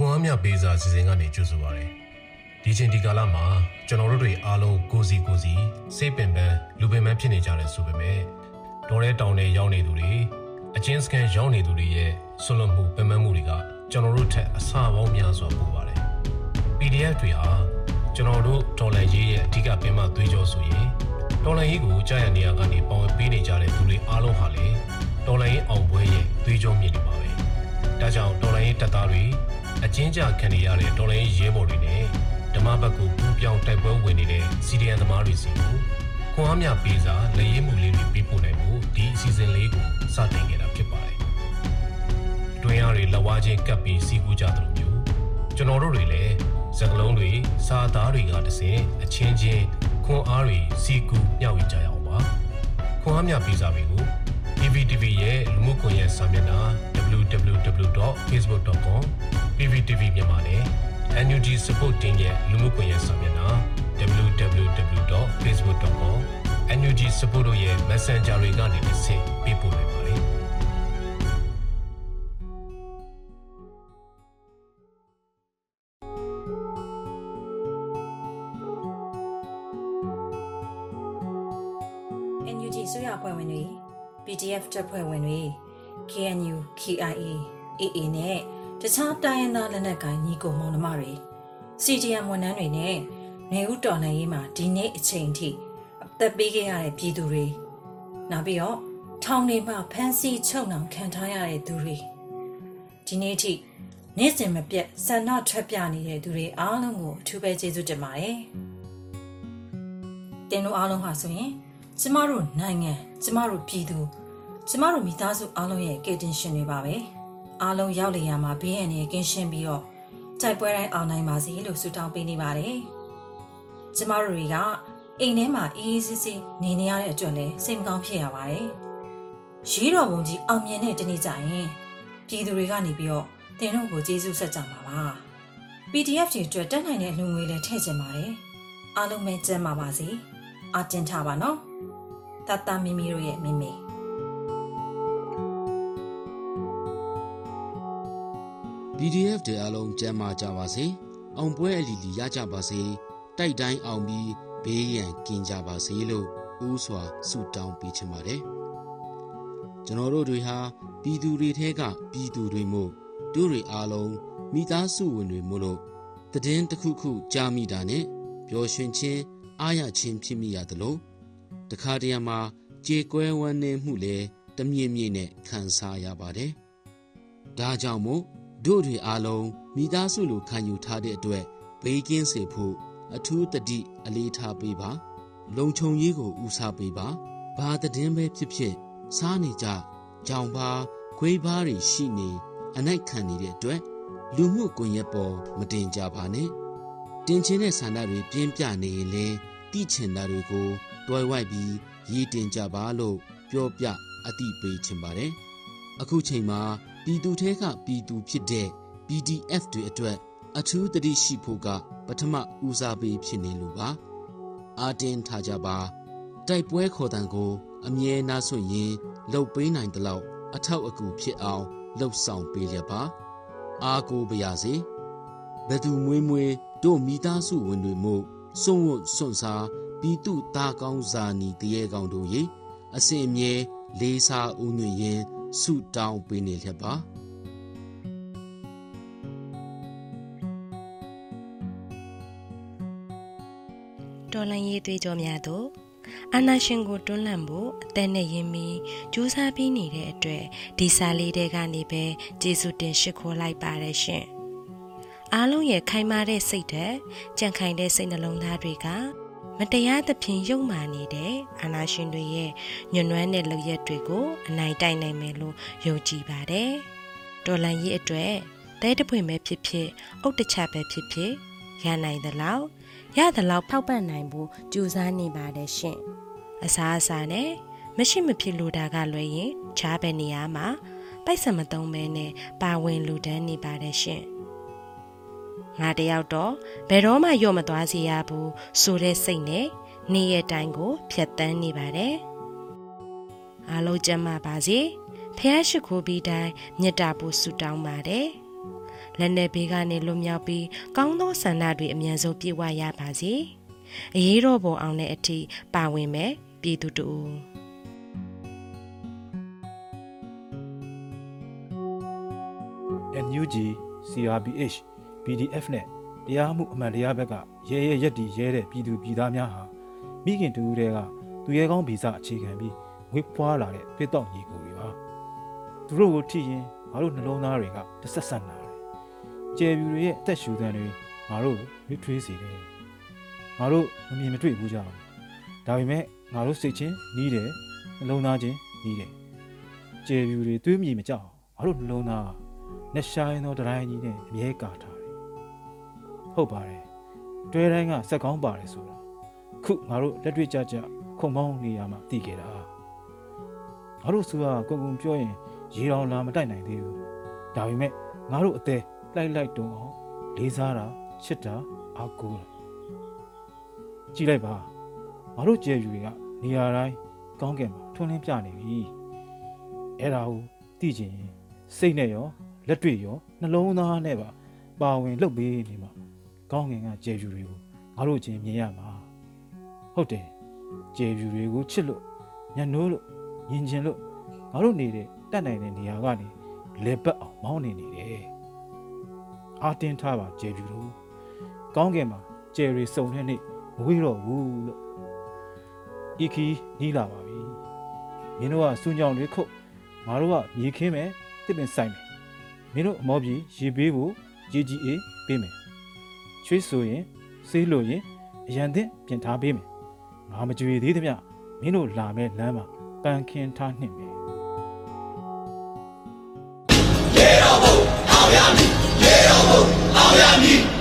ခွန်အားမြပေးစာစီစဉ်ကနေကြိုဆိုပါရယ်ဒီချိန်ဒီကာလမှာကျွန်တော်တို့တွေအားလုံးကိုစီကိုစီစိတ်ပင်ပန်းလူပင်ပန်းဖြစ်နေကြတယ်ဆိုပေမဲ့တော်ရဲတောင်တွေရောက်နေသူတွေအချင်းစကန်ရောက်နေသူတွေရဲ့ဆွလွန်မှုပင်ပန်းမှုတွေကကျွန်တော်တို့ထက်အဆပေါင်းများစွာပိုပါတယ် PDF တွေဟာကျွန်တော်တို့ဒေါ်လာရေးရဲ့အဓိကပင်မသွေးကြောဆိုရင်ဒေါ်လာရေးကိုကြာရနေရကနေပေါဝင်ပေးနေကြတဲ့သူတွေအားလုံးဟာလေဒေါ်လာရေးအောင်ပွဲရဲ့သွေးကြောမြင့်နေပါပဲ။ ဒါကြောင့်ဒေါ်လာရေးတပ်သားတွေအချင်းကြခံနေရတဲ့ဒေါ်လာရေးရဲဘော်တွေနဲ့ဓမ္မဘက်ကိုပူးပြောင်းတိုက်ပွဲဝင်နေတဲ့စီဒီအန်သမားတွေစီကိုခွန်အားမြပေးစာလက်ရေးမှုလေးတွေပေးပို့နိုင်မှုဒီအစီအစဉ်လေးကိုစတင်ခဲ့တာဖြစ်ပါတယ်။တွင်ရတွေလက်ဝါးချင်းကပ်ပြီးစီးကူးကြသလိုမျိုးကျွန်တော်တို့တွေလည်းစကလုံးတွေစာသားတွေကတစင်အချင်းချင်းခွန်အားတွေစီကူမျှဝေကြရအောင်ပါခွန်အားမြပေးစာတွေကို PVTV ရဲ့လူမှုကွန်ရက်စာမျက်နှာ www.facebook.com PVTV မြန်မာနဲ့ NUG Support Team ရဲ့လူမှုကွန်ရက်စာမျက်နှာ www.facebook.com NUG Support တို့ရဲ့ Messenger တွေကနေတစ်ဆင့်ပေးပို့နိုင်ပါတယ် NUG ဆိုရအဖွဲ့ဝင်တွေ PDF တပ်ဖွဲ့ဝင်တွေ KNU KIA AA နဲ့တခြားတိုင်းရင်းသားလက်နက်ကိုင်ညီကိုမောင်နှမတွေ CDM ဝန်ထမ်းတွေနဲ့နေဦးတော်လှန်ရေးမှာဒီနေ့အချိန်ထိအသက်ပေးခဲ့ရတဲ့ပြည်သူတွေနောက်ပြီးတော့ထောင်တွေမှာဖမ်းဆီးချုပ်နှောင်ခံထားရတဲ့သူတွေဒီနေ့ထိနေ့စဉ်မပြတ်ဆန္ဒထွက်ပြနေတဲ့သူတွေအားလုံးကိုအထူးပဲကျေးဇူးတင်ပါတယ်တင်တို့အားလုံးဟာဆိုရင် ကျမတို့နိုင်ငံကျမတို့ပြည်သူကျမတို့မိသားစုအားလုံးရဲ့ကယ်တင်ရှင်တွေပါပဲအားလုံးရောက်လျာမှာဘေးရန်တွေကင်းရှင်းပြီးတော့တိုက်ပွဲတိုင်းအောင်နိုင်ပါစေလို့ဆုတောင်းပေးနေပါတယ်ကျမတို့တွေကအိမ်ထဲမှာအေးအေးဆေးဆေးနေနေရတဲ့အတွက်လည်းစိတ်မကောင်းဖြစ်ရပါတယ်ရေးတော်ပုံကြီးအောင်မြင်တဲ့တနေ့ကျရင်ပြည်သူတွေကနေပြီးတော့တင်တို့ကိုကျေးဇူးဆက်ကြမှာပါ PDF တွေအတွက်တက်နိုင်တဲ့လူငွေလည်းထည့်ချင်ပါတယ်အားလုံးပဲကျန်းမာပါစေအတင်ထားပါနော် တတမီမီတို့ရဲ့မိမိ PDF တွေအားလုံးကျမ်းမာကြပါစေ။အောင်ပွဲအလီလီရကြပါစေ။တိုက်တိုင်းအောင်ပြီးဘေးရန်ကင်းကြပါစေလို့ဦးစွာဆုတောင်းပေးချင်ပါတယ်။ကျွန်တော်တို့တွေဟာပြည်သူတွေထဲကပြည်သူတွေမို့တို့တွေအားလုံးမိသားစုဝင်တွေမို့လို့တည်င်းတစ်ခုခုကြားမိတာနဲ့ပျော်ရွှင်ခြင်းအားရခြင်းဖြစ်မိရသလို တခါတရံမှာကြေကွဲဝမ်းနည်းမှုလည်းတမြင့်မြင့်နဲ့ခံစားရပါတယ်။ဒါကြောင့်မို့တို့တွေအားလုံးမိသားစုလိုခံယူထားတဲ့အတွက်ဘေးကင်းစေဖို့အထူးတတိအလေးထားပေးပါလုံခြုံရေးကိုဦးစားပေးပါဘာတည်င်းပဲဖြစ်ဖြစ်စားနေကြကြောင်ပါခွေးပါတွေရှိနေအနိုင်ခံနေတဲ့အတွက်လူမှုကွန်ရက်ပေါ်မတင်ကြပါနဲ့တင်ချင်းတဲ့ဆန္ဒတွေပြင်းပြနေရင်လည်းတိချင်တာတွေကို တွယ်ဝိုက်ပြီးရေးတင်ကြပါလို့ပြောပြအတိပေးချင်ပါတယ်အခုချိန်မှာပြည်သူထဲကပြည်သူဖြစ်တဲ့ PDF တွေအတွက်အထူးတတိရှိဖို့ကပထမဦးစားပေးဖြစ်နေလို့ပါအာတင်ထားကြပါတိုက်ပွဲခေါ်တံကိုအမြဲနားဆွရင်လှုပ်ပေးနိုင်တဲ့လောက်အထောက်အကူဖြစ်အောင်လှုပ်ဆောင်ပေးရပါအာကိုပါရစေဘယ်သူမွေးမွေးတို့မိသားစုဝင်တွေမို့စွန့်ဝတ်စွန့်စား ပြည်သူသားကောင်းစာနီတရေကောင်တို့ရေအစဉ်အမြဲလေးစားဦးညွှင်ရင်ဆုတောင်းပေးနေလျက်ပါတော်လန်ရေးသွေးကြောများသို့အာနာရှင်ကိုတွန်းလှန်ဖို့အသက်နဲ့ရင်းပြီးကြိုးစားပြီးနေတဲ့အတွက်ဒီစာလေးတွေကနေပဲကျေးဇူးတင်ရှိခိုးလိုက်ပါတယ်ရှင်အားလုံးရဲ့ခိုင်မာတဲ့စိတ်ဓာတ်ကြံ့ခိုင်တဲ့စိတ်နှလုံးသားတွေက မတရားသဖြင့်ယုံမာနေတဲ့အာနာရှင်တွေရဲ့ညွန့်နွမ်းတဲ့လုပ်ရက်တွေကိုအနိုင်တိုက်နိုင်မယ်လို့ယုံကြည်ပါတယ်တော်လန်ရေးအတွက်တဲတပွင့်ပဲဖြစ်ဖြစ်အုတ်တချပဲဖြစ်ဖြစ်ရနိုင်သလောက်ရသလောက်ဖောက်ပတ်နိုင်ဖို့ကြိုးစားနေပါတယ်ရှင်အစားအစာနဲ့မရှိမဖြစ်လိုတာကလွယ်ရင်ချားပဲနေရာမှာပိုက်ဆံမသုံးမဲနဲ့ပါဝင်လူတန်းနေပါတယ်ရှင် ငါတယောက်တော့ဘယ်တော့မှရော့မသွားစေရဘူးဆိုတဲ့စိတ်နဲ့နေ့ရက်တိုင်းကိုဖြတ်တန်းနေပါတယ်အားလုံးကျန်းမာပါစေဖះရှိခိုးပြီးတိုင်းမေတ္တာပို့ဆုတောင်းပါတယ်လက်နက်ဘေးကနေလွတ်မြောက်ပြီးကောင်းသောဆန္ဒတွေအမြန်ဆုံးပြည့်ဝရပါစေအရေးတော်ပုံအောင်တဲ့အထိပါဝင်မယ်ပြည်သူတူ NUG CRPH PDF နဲ့တရားမှုအမှန်တရားဘက်ကရဲရဲရက်တီရဲတဲ့ပြည်သူပြည်သားများဟာမိခင်တူတွေကသူရဲကောင်းဗီဇအခြေခံပြီးဝေဖွာလာတဲ့ပြစ်တော့ညီကိုတွေပါသူတို့ကိုထိရင်ငါတို့နှလုံးသားတွေကတဆက်ဆက်နာတယ်ကျယ်ပြူတွေရဲ့အသက်ရှူသံတွေငါတို့ကိုရွေးထွေးစေတယ်ငါတို့မမြင်မတွေ့ဘူးကြဘူးဒါပေမဲ့ငါတို့စိတ်ချင်းနီးတယ်နှလုံးသားချင်းနီးတယ်ကျယ်ပြူတွေတွေးမြည်မကြောက်ငါတို့နှလုံးသားကနဲ့ရှာရင်တော့တတိုင်းကြီးနဲ့အမြဲကာထားတယ် ဟုတ်ပါတယ်တွဲတိုင်းကစက်ကောင်းပါတယ်ဆိုတာခုငါတို့လက်တွေ့ကြကြခုံပေါင်းနေရမှာသိခဲ့တာငါတို့ဆိုတာကုံကုံပြောရင်ရေတောင်လာမတိုက်နိုင်သေးဘူးဒါပေမဲ့ငါတို့အသေးလိုက်လိုက်တုံအောင်လေးစားတာချစ်တာအားကိုးတာကြည့်လိုက်ပါငါတို့ကြဲယူတွေကနေရာတိုင်းကောင်းကင်မှာထွန်းလင်းပြနေပြီအဲ့ဒါကိုသိချင်ရင်စိတ်နဲ့ရောလက်တွေ့ရောနှလုံးသားနဲ့ပါပါဝင်လှုပ်ပေးနေမှာ ကောင်းငင်ကကျေဖြူတွေကိုငါတို့ချင်းမြင်ရမှာဟုတ်တယ်ကျေဖြူတွေကိုချစ်လို့ညနိုးလို့ယင်ကျင်လို့ငါတို့နေတဲ့တတ်နိုင်တဲ့နေရာကနေလေပတ်အောင်မောင်းနေနေတယ်အာတင်ထားပါကျေဖြူတို့ကောင်းကင်မှာကျေရီစုံတဲ့နေ့မဝေးတော့ဘူးလို့ဤခီနီးလာပါပြီမင်းတို့ကစူးညောင်တွေခုတ်ငါတို့ကမြေခင်းမယ်တစ်ပင်ဆိုင်မယ်မင်းတို့အမောပြေရေပေးဖို့ရေကြီးအေးပေးမယ် ချွေးဆိုရင်ဆေးလို့ရင်အရန်သင့်ပြင်ထားပေးမယ်ငါမကြွေသေးသမျှမင်းတို့လာမဲ့လမ်းမှာပန်းခင်းထားနှင့်မယ်ရေတော်ဘုံအောင်ရမည်ရေတော်ဘုံအောင်ရမည်